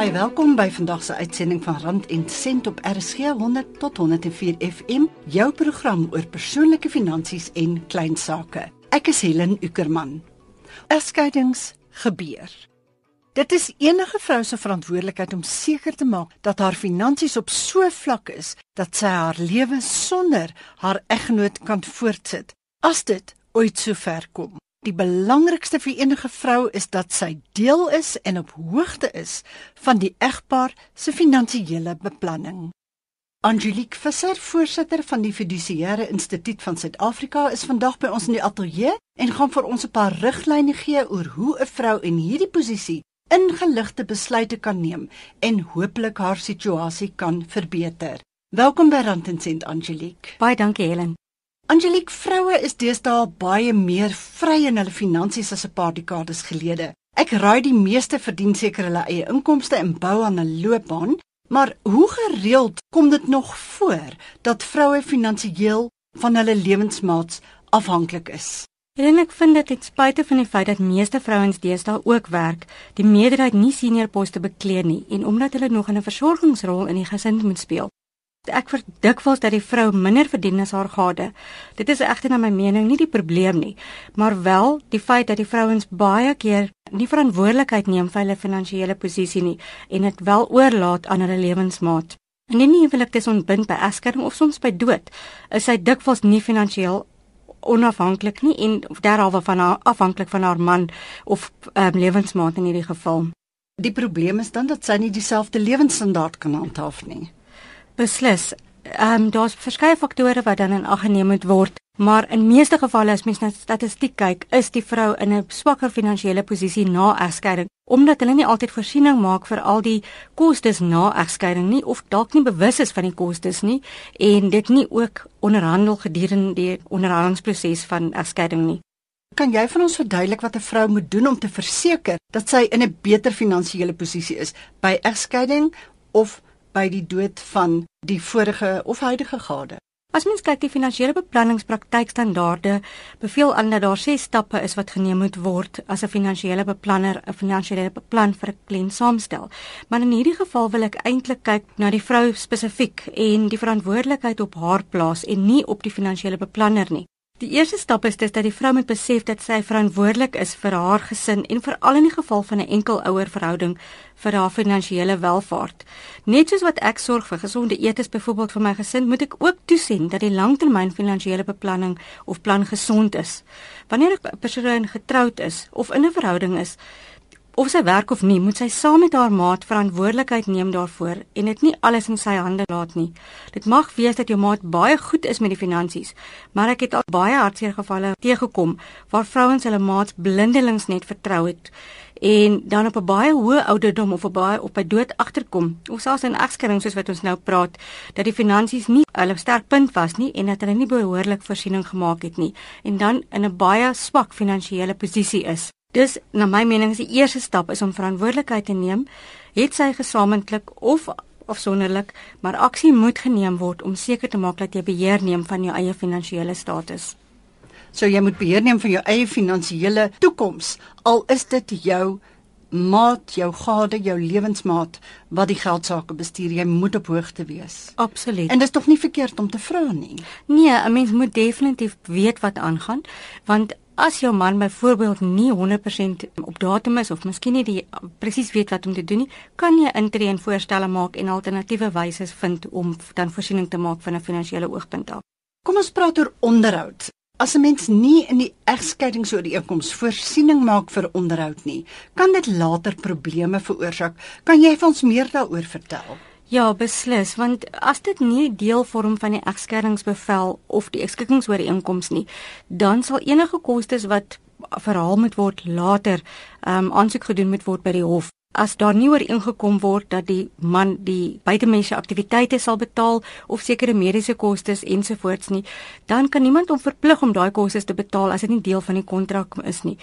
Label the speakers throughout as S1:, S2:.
S1: baie welkom by vandag se uitsending van Rand en Sent op RSG 100 tot 104 FM, jou program oor persoonlike finansies en klein sake. Ek is Helen Ukerman. Egskeidings gebeur. Dit is enige vrou se verantwoordelikheid om seker te maak dat haar finansies op so vlak is dat sy haar lewe sonder haar eggenoot kan voortsit. As dit ooit so ver kom. Die belangrikste vir enige vrou is dat sy deel is en op hoogte is van die egpaar se finansiële beplanning. Angelique Visser, voorsitter van die Fiduciêre Instituut van Suid-Afrika, is vandag by ons in die ateljee en gaan vir ons 'n paar riglyne gee oor hoe 'n vrou in hierdie posisie ingeligte besluite kan neem en hopelik haar situasie kan verbeter. Welkom by Rand en Sent Angelique.
S2: Baie dankie Helen.
S1: Angelique, vroue is deesdae baie meer vry in hulle finansies as 'n paar dekades gelede. Ek raai die meeste verdien seker hulle eie inkomste en bou aan 'n loopbaan, maar hoe gereeld kom dit nog voor dat vroue finansiëel van hulle lewensmaats afhanklik is?
S2: En ek vind dit ten spyte van die feit dat meeste vrouens deesdae ook werk, die meerderheid nie senior poste bekleed nie en omdat hulle nog 'n versorgingsrol in die gesin moet speel. Ek verdik vols dat die vrou minder verdien as haar gade. Dit is egter na my mening nie die probleem nie, maar wel die feit dat die vrouens baie keer nie verantwoordelikheid neem vir hulle finansiële posisie nie en dit wel oorlaat aan hulle lewensmaat. Indien nie huwelik dis ontbind by egskeiding of soms by dood, is sy dikwels nie finansiëel onafhanklik nie en derhalwe van haar afhanklik van haar man of um, lewensmaat in hierdie geval.
S1: Die probleem is dan dat sy nie dieselfde lewensstandaard kan handhaaf nie.
S2: Beslis. Ehm um, daar's verskeie faktore wat dan in ag geneem moet word, maar in meeste gevalle as mens na statistiek kyk, is die vrou in 'n swakker finansiële posisie na egskeiding, omdat hulle nie altyd voorsiening maak vir al die kostes na egskeiding nie of dalk nie bewus is van die kostes nie en dit nie ook onderhandel gedurende die onderhandelingsproses van egskeiding nie.
S1: Kan jy vir ons verduidelik wat 'n vrou moet doen om te verseker dat sy in 'n beter finansiële posisie is by egskeiding of by die dood van die vorige of huidige gade.
S2: As mens kyk die finansiële beplanningspraktykstandaarde, beveel aan dat daar ses stappe is wat geneem moet word as 'n finansiële beplanner 'n finansiële beplan vir 'n kliënt saamstel. Maar in hierdie geval wil ek eintlik kyk na die vrou spesifiek en die verantwoordelikheid op haar plaas en nie op die finansiële beplanner nie. Die eerste stap is dis dat die vrou moet besef dat sy verantwoordelik is vir haar gesin en veral in die geval van 'n enkelouer verhouding vir haar finansiële welfaart. Net soos wat ek sorg vir gesonde eetes byvoorbeeld vir my gesin, moet ek ook toesien dat die langtermyn finansiële beplanning of plan gesond is. Wanneer 'n persoon getroud is of in 'n verhouding is, of sy werk of nie, moet sy saam met haar maat verantwoordelikheid neem daarvoor en dit nie alles in sy hande laat nie. Dit mag wees dat jou maat baie goed is met die finansies, maar ek het al baie hartseer gevalle teëgekom waar vrouens hulle maats blindelings net vertrou het en dan op 'n baie hoë ouderdom of op baie op by dood agterkom. Of selfs in egskeiding soos wat ons nou praat, dat die finansies nie hulle sterk punt was nie en dat hulle nie behoorlik voorsiening gemaak het nie en dan in 'n baie swak finansiële posisie is. Dus na my mening is die eerste stap is om verantwoordelikheid te neem, het sy gesamentlik of afsonderlik, maar aksie moet geneem word om seker te maak dat jy beheer neem van jou eie finansiële status.
S1: So jy moet beheer neem van jou eie finansiële toekoms, al is dit jou maat, jou gade, jou lewensmaat wat die geld sake bestuur, jy moet op hoogte wees.
S2: Absoluut.
S1: En dis tog nie verkeerd om te vra nie.
S2: Nee, 'n mens moet definitief weet wat aangaan, want as jou man byvoorbeeld nie 100% op datum is of miskien nie presies weet wat om te doen nie, kan jy intree en voorstelle maak en alternatiewe wyse vind om dan voorsiening te maak van 'n finansiële oogpunt af.
S1: Kom ons praat oor onderhoud. As 'n mens nie in die egskeidingsooreenkoms voorsiening maak vir onderhoud nie, kan dit later probleme veroorsaak. Kan jy vir ons meer daaroor vertel?
S2: Ja, beslis, want as dit nie deel vorm van die egskeidingsbevel of die ekskikkingsooreenkoms nie, dan sal enige kostes wat verhaal moet word later ehm um, aansoek gedoen moet word by die hof. As daar nie ooreengekom word dat die man die buitemense aktiwiteite sal betaal of sekere mediese kostes ensovoorts nie, dan kan niemand hom verplig om daai kostes te betaal as dit nie deel van die kontrak is nie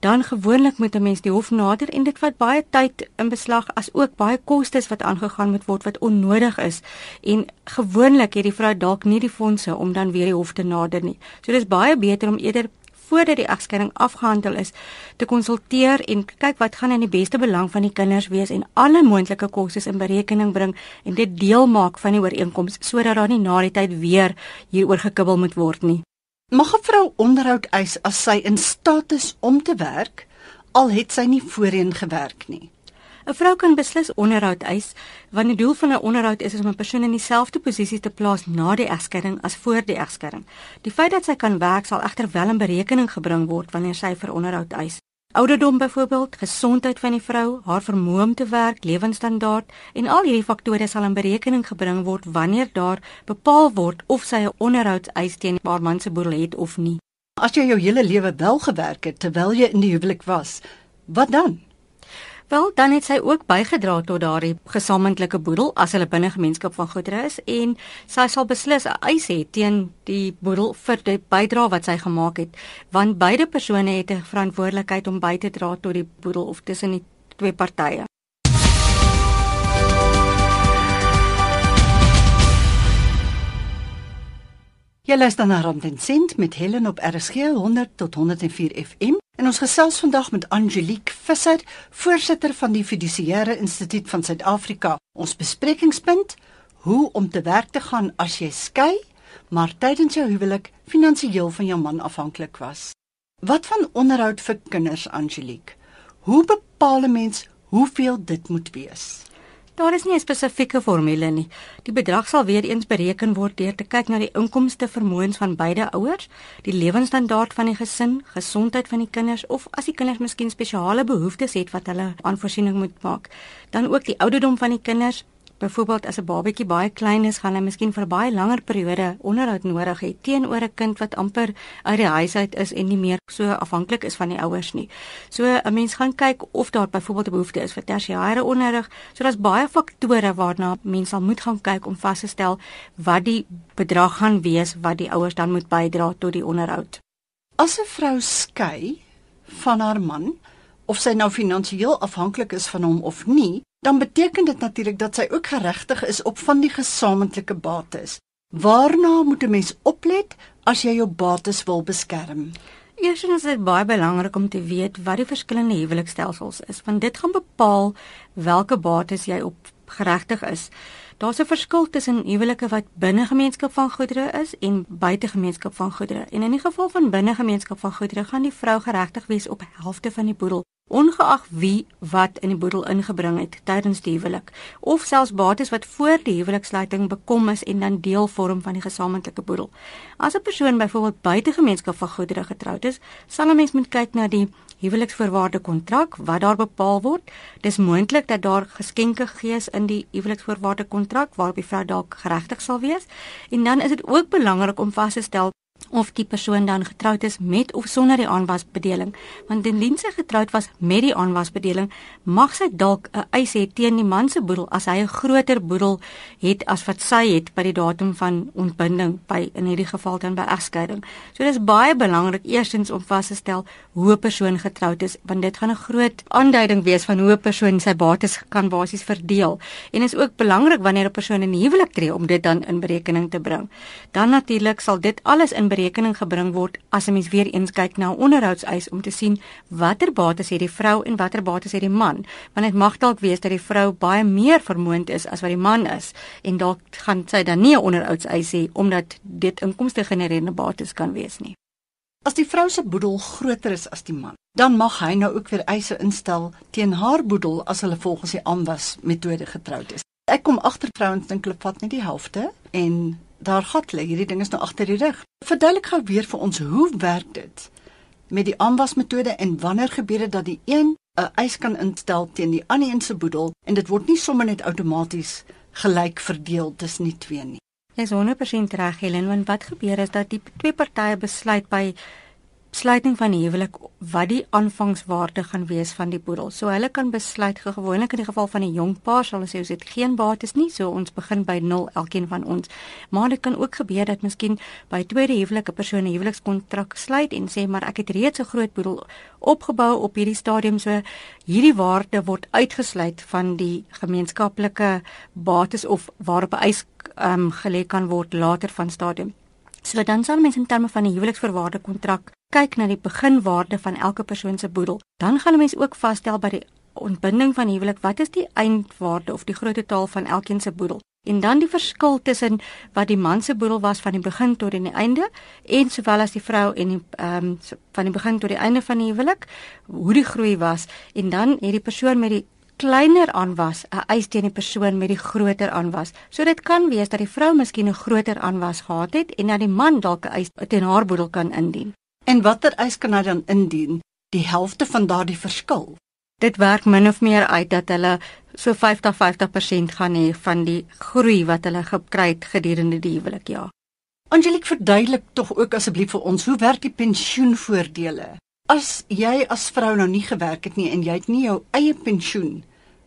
S2: dan gewoonlik moet 'n mens die hof nader en dit vat baie tyd in beslag as ook baie kostes wat aangegaan moet word wat onnodig is en gewoonlik het die vrou dalk nie die fondse om dan weer die hof te nader nie. So dis baie beter om eerder voordat die egskeiding afgehandel is te konsulteer en kyk wat gaan in die beste belang van die kinders wees en alle moontlike kostes in berekening bring en dit deel maak van die ooreenkoms sodat daar nie na die tyd weer hieroor gekibbel moet word nie.
S1: Mag 'n vrou onderhoud eis as sy in staat is om te werk al het sy nie voorheen gewerk nie?
S2: 'n Vrou kan beslis onderhoud eis wanneer die doel van 'n onderhoud is om 'n persoon in dieselfde posisie te plaas na die egskeiding as voor die egskeiding. Die feit dat sy kan werk sal egter wel in berekening gebring word wanneer sy vir onderhoud eis. Ouderdom byvoorbeeld, gesondheid van die vrou, haar vermoë om te werk, lewenstandaard en al hierdie faktore sal in berekening gebring word wanneer daar bepaal word of sy 'n onderhoudseis teen haar man se boedel het of nie.
S1: As jy jou hele lewe wel gewerk het terwyl jy in die huwelik was, wat dan?
S2: Wel, dan het sy ook bygedra tot daardie gesamentlike boedel as hulle binne gemeenskap van goedere is en sy sal beslis 'n eis hê teen die boedel vir die bydrae wat sy gemaak het, want beide persone het 'n verantwoordelikheid om by te dra tot die boedel of tussen die twee partye.
S1: Jy luister na Rand en Sent met Helen op RSG 100 tot 104 FM en ons gesels vandag met Angelique Visser, voorsitter van die Fiduciëre Instituut van Suid-Afrika. Ons besprekingspunt: hoe om te werk te gaan as jy skei, maar tydens jou huwelik finansiëel van jou man afhanklik was. Wat van onderhoud vir kinders, Angelique? Hoe bepaal 'n mens hoeveel dit moet wees?
S2: Daar is nie 'n spesifieke formule nie. Die bedrag sal weer eens bereken word deur te kyk na die inkomste vermoëns van beide ouers, die lewensstandaard van die gesin, gesondheid van die kinders of as die kinders miskien spesiale behoeftes het wat hulle aanvoorsiening moet maak, dan ook die ouderdom van die kinders, Byvoorbeeld as 'n babatjie baie klein is, gaan hy miskien vir baie langer periode onderhoud nodig hê teenoor 'n kind wat amper uit die huis uit is en nie meer so afhanklik is van die ouers nie. So 'n mens gaan kyk of daar byvoorbeeld 'n behoefte is vir tersiêre onderrig. So daar's baie faktore waarna mens sal moet gaan kyk om vas te stel wat die bedrag gaan wees wat die ouers dan moet bydra tot die onderhoud.
S1: As 'n vrou skei van haar man, of sy nou finansiëel afhanklik is van hom of nie, dan beteken dit natuurlik dat sy ook geregtig is op van die gesamentlike bates. Waarna moet 'n mens oplet as jy jou bates wil beskerm?
S2: Eerstens is dit baie belangrik om te weet wat die verskillende huwelikstelsels is, want dit gaan bepaal watter bates jy op geregtig is. Daar's 'n verskil tussen huwelike wat binne gemeenskap van goedere is en buite gemeenskap van goedere. En in die geval van binne gemeenskap van goedere gaan die vrou geregtig wees op helfte van die boedel ongeag wie wat in die boedel ingebring het tydens die huwelik of selfs bates wat voor die huweliksluiting bekom is en dan deel vorm van die gesamentlike boedel. As 'n persoon byvoorbeeld buite gemeenskap van goedere getroud is, sal 'n mens moet kyk na die huweliksvoorwaarde kontrak wat daar bepaal word. Dis moontlik dat daar geskenke gegee is in die huweliksvoorwaarde kontrak waarop die vrou dalk geregtig sal wees. En dan is dit ook belangrik om vas te stel of die persoon dan getroud is met of sonder die aanwasbedeling want indien sy getroud was met die aanwasbedeling mag sy dalk 'n eis hê teen die man se boedel as hy 'n groter boedel het as wat sy het by die datum van ontbinding by in hierdie geval dan by egskeiding. So dis baie belangrik eerstens om vas te stel hoe 'n persoon getroud is want dit gaan 'n groot aanduiding wees van hoe 'n persoon sy bates kan basies verdeel en is ook belangrik wanneer 'n persoon in huwelik tree om dit dan in berekening te bring. Dan natuurlik sal dit alles in berekening gebring word as 'n mens weer eens kyk na 'n onderhoudseis om te sien watter bates het die vrou en watter bates het die man. Want dit mag dalk wees dat die vrou baie meer vermoënd is as wat die man is. En dalk gaan sy dan nie 'n onderhoudseis hê omdat dit inkomste genererende bates kan wees nie.
S1: As die vrou se boedel groter is as die man, dan mag hy nou ook weer eise instel teen haar boedel as hulle volgens die aanwas metode getroud is. Ek kom agter vrouens dink hulle vat net die helfte en daar gat lê. Hierdie ding is nou agter die rug. Verduidelik gou weer vir ons hoe werk dit met die aanwasmetode en wanneer gebeur dit dat die een 'n eis kan instel teen die ander een se boedel en dit word nie sommer net outomaties gelyk verdeel tussen die twee nie.
S2: Jy is 100% reg, Helen, want wat gebeur is dat die twee partye besluit by sluiting van die huwelik wat die aanvangswaarde gaan wees van die boedel. So hulle kan besluit gewoonlik in die geval van 'n jong paar sal hulle sê ons het geen bates nie, so ons begin by 0 elkeen van ons. Maar dit kan ook gebeur dat miskien by tweede huwelik 'n persoon 'n huwelikskontrak sluit en sê maar ek het reeds 'n groot boedel opgebou op hierdie stadium so hierdie waarde word uitgesluit van die gemeenskaplike bates of waarop 'n eis um, gelê kan word later van stadium. So dan sal mense in terme van 'n huweliksvoorwaarde kontrak kyk na die beginwaarde van elke persoon se boedel, dan gaan 'n mens ook vasstel by die ontbinding van huwelik wat is die eindwaarde of die groot totaal van elkeen se boedel? En dan die verskil tussen wat die man se boedel was van die begin tot die einde en sowel as die vrou en die ehm um, van die begin tot die einde van die huwelik hoe die groei was. En dan het die persoon met die kleiner aanwas 'n eis teen die persoon met die groter aanwas. So dit kan wees dat die vrou miskien 'n groter aanwas gehad het en dat die man dalk 'n eis teen haar boedel kan indien.
S1: En watter eis kan hy dan indien? Die helfte van daardie verskil.
S2: Dit werk min of meer uit dat hulle so 50-50% gaan hê van die groei wat hulle gekry het gedurende die huwelik, ja.
S1: Angelique, verduidelik tog ook asseblief vir ons hoe werk die pensioenvoordele? As jy as vrou nou nie gewerk het nie en jy het nie jou eie pensioen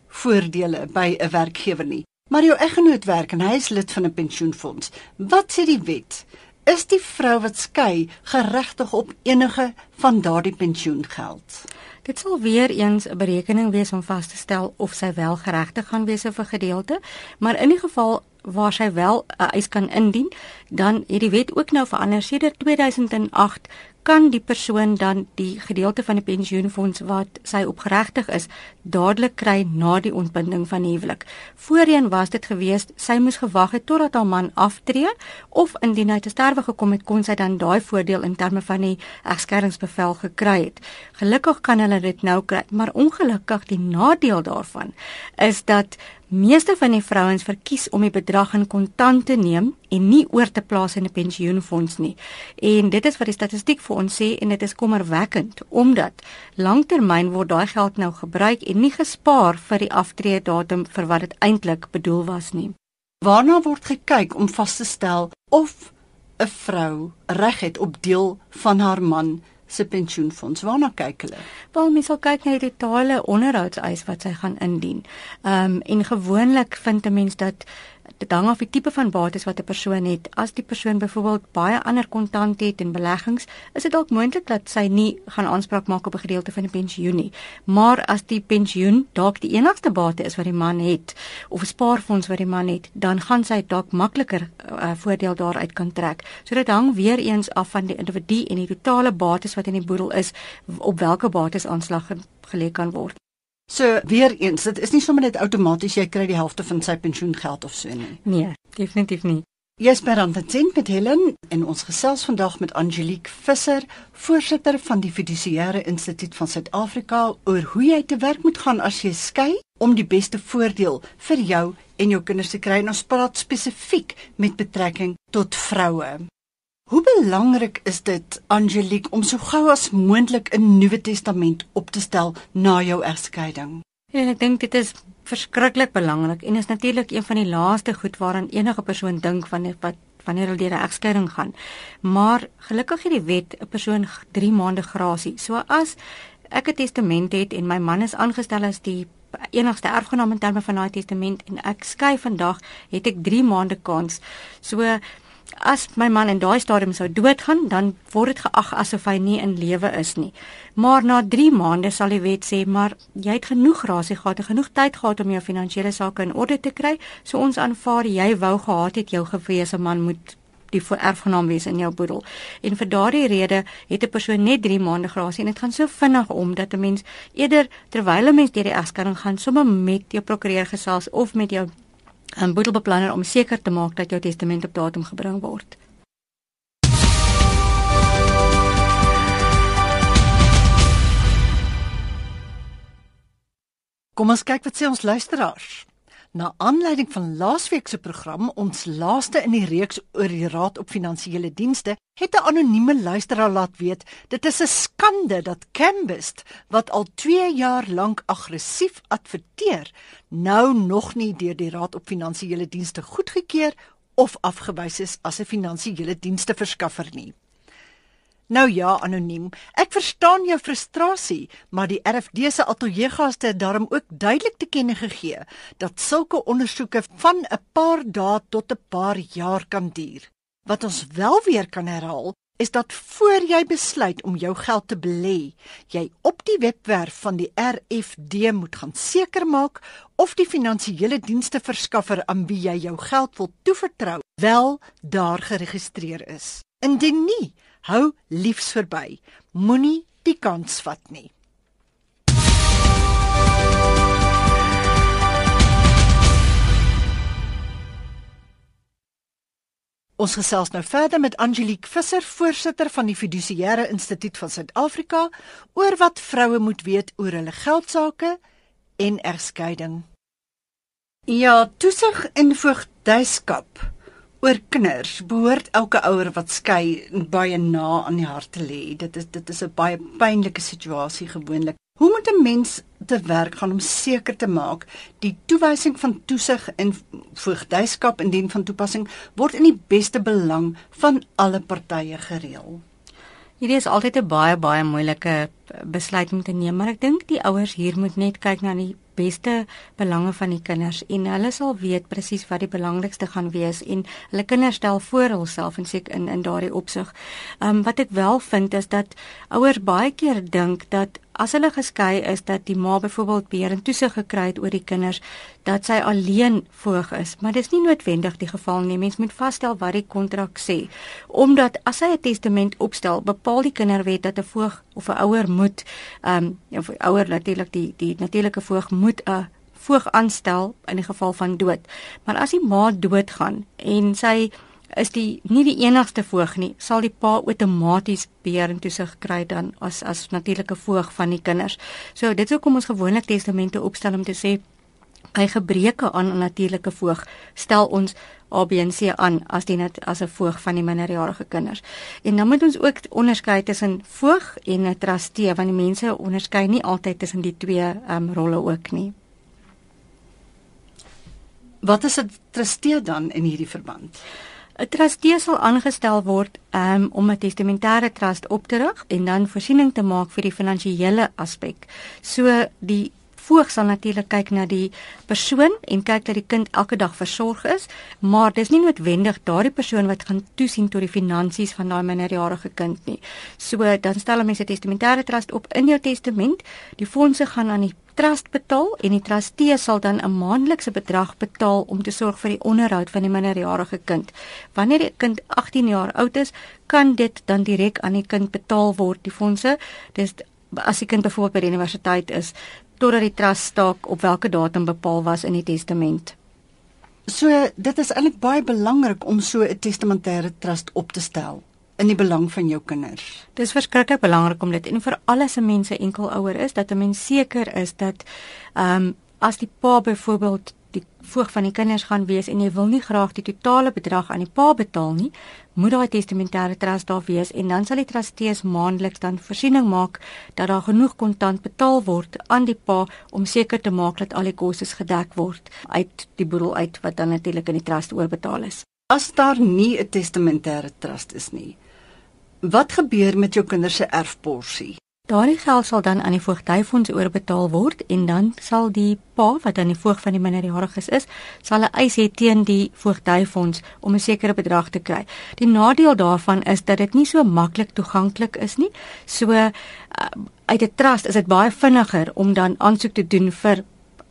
S1: voordele by 'n werkgewer nie, maar jou eggenoot werk en hy is lid van 'n pensioenfonds, wat sê die wet? Is die vrou wat skei geregtig op enige van daardie pensioengeld?
S2: Dit sal weer eens 'n berekening wees om vas te stel of sy wel geregtig gaan wees vir gedeelte, maar in die geval waar sy wel 'n eis kan indien, dan het die wet ook nou verander sedert 2008 kan die persoon dan die gedeelte van die pensioenfonds wat sy opgeregtig is dadelik kry na die ontbinding van huwelik. Voorheen was dit gewees sy moes gewag het totdat haar man aftree of indien hy te sterwe gekom het kon sy dan daai voordeel in terme van die egskeringsbevel gekry het. Gelukkig kan hulle dit nou kry, maar ongelukkig die nadeel daarvan is dat Meeste van die vrouens verkies om die bedrag in kontant te neem en nie oor te plaas in 'n pensioenfonds nie. En dit is wat die statistiek vir ons sê en dit is kommerwekkend omdat lanktermyn word daai geld nou gebruik en nie gespaar vir die aftreedatum vir wat dit eintlik bedoel was nie.
S1: Waarna word gekyk om vas te stel of 'n vrou reg het op deel van haar man se pensioenfonds. Waarna kyk hulle?
S2: Wel, mens sal kyk na die totale onderhoudseis wat sy gaan indien. Ehm um, en gewoonlik vind 'n mens dat dit hang af die tipe van bates wat 'n persoon het. As die persoon byvoorbeeld baie ander kontant het en beleggings, is dit dalk moontlik dat sy nie gaan aanspraak maak op 'n gedeelte van die pensioen nie. Maar as die pensioen dalk die enigste bate is wat die man het of 'n spaarfonds wat die man het, dan gaan sy dalk makliker uh, voordeel daaruit kan trek. So dit hang weer eens af van die individu en die totale bates wat in die boedel is op watter bates aanslag gelê kan word.
S1: So weer eens, dit is nie sommer net outomaties jy kry die helfte van sy pensioengeld of so nie.
S2: Nee, definitief nie.
S1: Jy's by Randtent met Helen en ons gesels vandag met Angelique Visser, voorsitter van die Fiduciêre Instituut van Suid-Afrika oor hoe jy te werk moet gaan as jy skei om die beste voordeel vir jou en jou kinders te kry. Ons praat spesifiek met betrekking tot vroue. Hoe belangrik is dit Angelique om so gou as moontlik 'n Nuwe Testament op te stel na jou egskeiding?
S2: Ja, ek dink dit is verskriklik belangrik en is natuurlik een van die laaste goed waaraan enige persoon dink wanneer wat wanneer hulle deur 'n egskeiding gaan. Maar gelukkig het die wet 'n persoon 3 maande grasie. So as ek 'n testament het en my man is aangestel as die enigste erfgenaam in terme van daai testament en ek skei vandag, het ek 3 maande kans. So as my man in daai stadium sou doodgaan, dan word dit geag asof hy nie in lewe is nie. Maar na 3 maande sal die wet sê, maar jy het genoeg grasie gehad, genoeg tyd gehad om jou finansiële sake in orde te kry, so ons aanvaar jy wou gehad het jou gewese man moet die erfgenaam wees in jou boedel. En vir daardie rede het 'n persoon net 3 maande grasie en dit gaan so vinnig om dat 'n mens eerder terwyl 'n mens deur die egskeiding gaan, sommer met jou prokureur gesels of met jou 'n boedelbeplanner om seker te maak dat jou testament op datum gebring word.
S1: Kom ons kyk wat sê ons luisteraars. Na aanleiding van laasweek se program, ons laaste in die reeks oor die Raad op Finansiële Dienste, het 'n anonieme luisteraar laat weet, dit is 'n skande dat Cambist, wat al 2 jaar lank aggressief adverteer, nou nog nie deur die Raad op Finansiële Dienste goedgekeur of afgewys is as 'n finansiële dienste verskaffer nie. Nou ja, anoniem. Ek verstaan jou frustrasie, maar die RFD se ateljeegaste het daarom ook duidelik te kenne gegee dat sulke ondersoeke van 'n paar dae tot 'n paar jaar kan duur. Wat ons wel weer kan herhaal, is dat voor jy besluit om jou geld te belê, jy op die webwerf van die RFD moet gaan seker maak of die finansiële dienste verskaffer aan wie jy jou geld wil toevertrou, wel daar geregistreer is. Indien nie, Hou liefs verby. Moenie die kans vat nie. Ons gesels nou verder met Angelique Visser, voorsitter van die Fiduciêre Instituut van Suid-Afrika, oor wat vroue moet weet oor hulle geldsaake en egskeiding. Ja, toesig en voogdyskap oor kinders behoort elke ouer wat skei baie na aan die hart te lê. Dit is dit is 'n baie pynlike situasie gewoonlik. Hoe moet 'n mens te werk gaan om seker te maak die toewysing van toesig en voogdyskap indien van toepassing word in die beste belang van alle partye gereël?
S2: Hierdie is altyd 'n baie baie moeilike besluit om te neem, maar ek dink die ouers hier moet net kyk na die beste belange van die kinders en hulle sal weet presies wat die belangrikste gaan wees en hulle kinders stel voor hulself en seker in in daardie opsig. Ehm um, wat ek wel vind is dat ouers baie keer dink dat as hulle geskei is dat die ma byvoorbeeld beheer en toesig gekry het oor die kinders dat sy alleen voog is. Maar dis nie noodwendig die geval nie. Mens moet vasstel wat die kontrak sê. Omdat as hy 'n testament opstel bepaal die kinderwet dat 'n voog of 'n ouer moet ehm um, of ouer natuurlik die die natuurlike voog moet 'n voog aanstel in die geval van dood maar as die ma doodgaan en sy is die nie die enigste voog nie, sal die pa outomaties beheer en toesig kry dan as as natuurlike voog van die kinders. So dit is hoekom ons gewoonlik testamente opstel om te sê by gebreke aan 'n natuurlike voog stel ons ABC aan as die net as 'n voog van die minderjarige kinders. En dan moet ons ook onderskei tussen voog en 'n trustee want die mense onderskei nie altyd tussen die twee um, rolle ook nie.
S1: Wat is 'n trustee dan in hierdie verband?
S2: 'n Trustee sal aangestel word um, om 'n testamentêre trust op te rig en dan voorsiening te maak vir die finansiële aspek. So die voog sal natuurlik kyk na die persoon en kyk dat die kind elke dag versorg is, maar dis nie noodwendig daardie persoon wat gaan toesien tot die finansies van daai minderjarige kind nie. So dan stel 'n mens 'n testamentêre trust op in jou testament. Die fondse gaan aan die trust betaal en die trustee sal dan 'n maandelikse bedrag betaal om te sorg vir die onderhoud van die minderjarige kind. Wanneer die kind 18 jaar oud is, kan dit dan direk aan die kind betaal word, die fondse. Dis as die kind byvoorbeeld by die universiteit is, totdat die trust staak op watter datum bepaal was in die testament.
S1: So dit is eintlik baie belangrik om so 'n testamentêre trust op te stel in die belang van jou kinders.
S2: Dis verskriklik belangrik om dit en vir alles se mense enkel ouer is dat 'n mens seker is dat ehm um, as die pa byvoorbeeld die voog van die kinders gaan wees en jy wil nie graag die totale bedrag aan die pa betaal nie, moet daai testamentêre trust daar wees en dan sal die trustees maandeliks dan voorsiening maak dat daar genoeg kontant betaal word aan die pa om seker te maak dat al die kostes gedek word uit die boedel uit wat dan natuurlik in die trust oorbetaal is.
S1: As daar nie 'n testamentêre trust is nie, Wat gebeur met jou kinders se erfporsie?
S2: Daardie geld sal dan aan die voogdyfonds oorbetaal word en dan sal die pa wat dan die voog van die minderjariges is, sal 'n eis hê teen die voogdyfonds om 'n sekere bedrag te kry. Die nadeel daarvan is dat dit nie so maklik toeganklik is nie. So uh, uit 'n trust is dit baie vinniger om dan aansoek te doen vir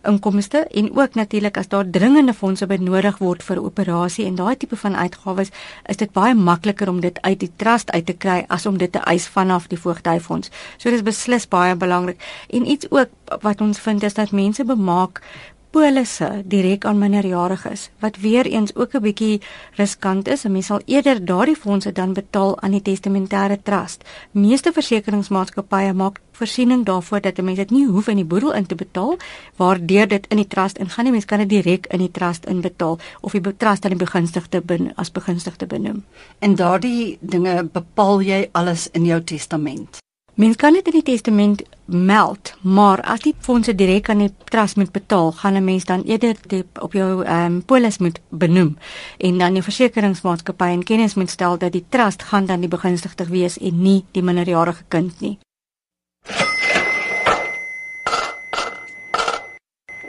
S2: inkomste en ook natuurlik as daar dringende fondse benodig word vir operasie en daai tipe van uitgawes is dit baie makliker om dit uit die trust uit te kry as om dit te eis vanaf die voogdyfonds. So dis beslis baie belangrik. En iets ook wat ons vind is dat mense bemaak polisse direk aan minderjariges wat weer eens ook 'n bietjie riskant is. 'n Mens sal eerder daardie fondse dan betaal aan die testamentêre trust. Meeste versekeringsmaatskappye maak voorsiening daarvoor dat 'n mens dit nie hoef in die boedel in te betaal waardeur dit in die trust ingaan nie. Mens kan dit direk in die trust inbetaal of die trust aan die begunstigde bin as begunstigde benoem.
S1: En daardie dinge bepaal jy alles in jou testament.
S2: Mens kan dit in die testament meld, maar as die fondse direk aan die trust moet betaal, gaan 'n mens dan eerder op jou ehm um, polis moet benoem en dan die versekeringsmaatskappy in kennis moet stel dat die trust gaan dan die begunstigder wees en nie die minderjarige kind nie.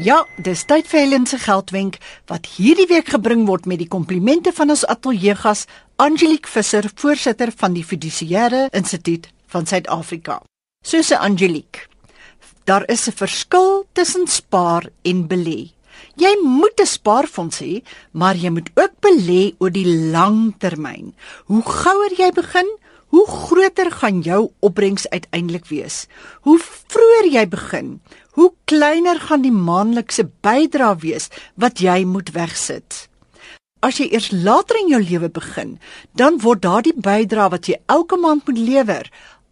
S1: Ja, dis tyd vir Helen se geldwenk wat hierdie week gebring word met die komplimente van ons ateljeegas Angelique Visser, voorsitter van die Fiduciêre Instituut van Suid-Afrika. Soos Angelique. Daar is 'n verskil tussen spaar en belê. Jy moet 'n spaarfonds hê, maar jy moet ook belê oor die lang termyn. Hoe gouer jy begin, hoe groter gaan jou opbrengs uiteindelik wees. Hoe vroeër jy begin, hoe kleiner gaan die maandelikse bydrae wees wat jy moet wegsit. As jy eers later in jou lewe begin, dan word daardie bydrae wat jy elke maand moet lewer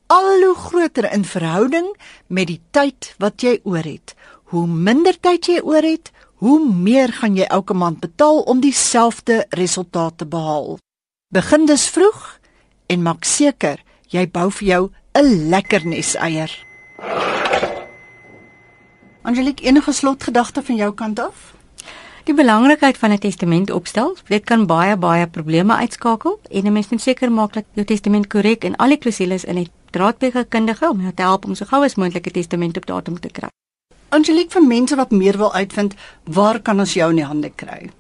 S1: al hoe groter in verhouding met die tyd wat jy oor het. Hoe minder tyd jy oor het, hoe meer gaan jy elke maand betaal om dieselfde resultaat te behaal. Begin dus vroeg en maak seker jy bou vir jou 'n lekker nes eier. Angelique, enige slotgedagte van jou kant af?
S2: Die belangrikheid van 'n testament opstel, dit kan baie baie probleme uitskakel en 'n mens moet seker maak dat jou testament korrek en al die klousules in het raadpleeg 'n kundige om jou te help om so gou as moontlik 'n testament op datum te kry.
S1: Angelique, vir mense wat meer wil uitvind, waar kan ons jou in die hande kry?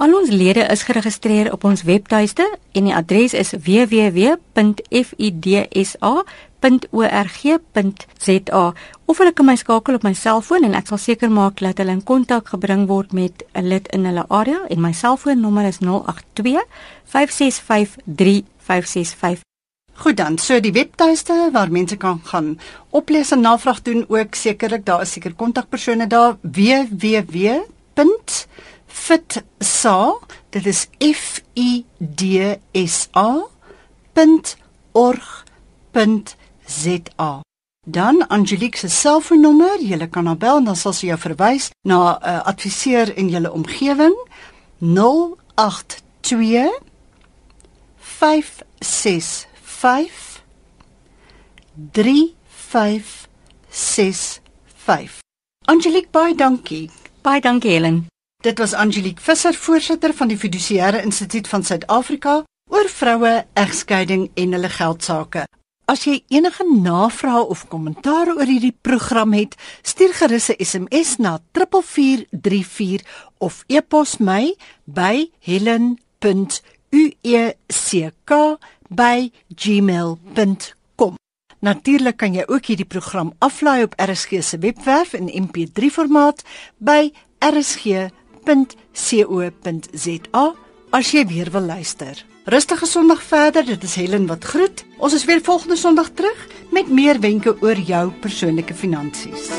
S2: Al ons lede is geregistreer op ons webtuiste en die adres is www.fidsa.org.za of hulle kan my skakel op my selfoon en ek sal seker maak dat hulle in kontak gebring word met 'n lid in hulle area en my selfoonnommer is 082 565 3565
S1: Goed dan, so die webtuiste waar mense kan gaan oplees en navraag doen ook sekerlik daar is seker kontakpersone daar www.fitsa dit is f i d s a.org.za Dan Angelique se selfoonnommer, jy kan haar bel en dan sal sy jou verwys na 'n uh, eh, adviseur in julle omgewing 082 56 Angelique baie dankie.
S2: Baie dankie Helen.
S1: Dit was Angelique Visser, voorsitter van die Fiduciêre Instituut van Suid-Afrika oor vroue, egskeiding en hulle geldsaake. As jy enige navrae of kommentaar oor hierdie program het, stuur gerus 'n SMS na 3434 of e-pos my by helen.uecka by gmail.com. Natuurlik kan jy ook hierdie program aflaai op RSG se webwerf in MP3 formaat by rsg.co.za as jy weer wil luister. Rustige Sondag verder, dit is Helen wat groet. Ons is weer volgende Sondag terug met meer wenke oor jou persoonlike finansies.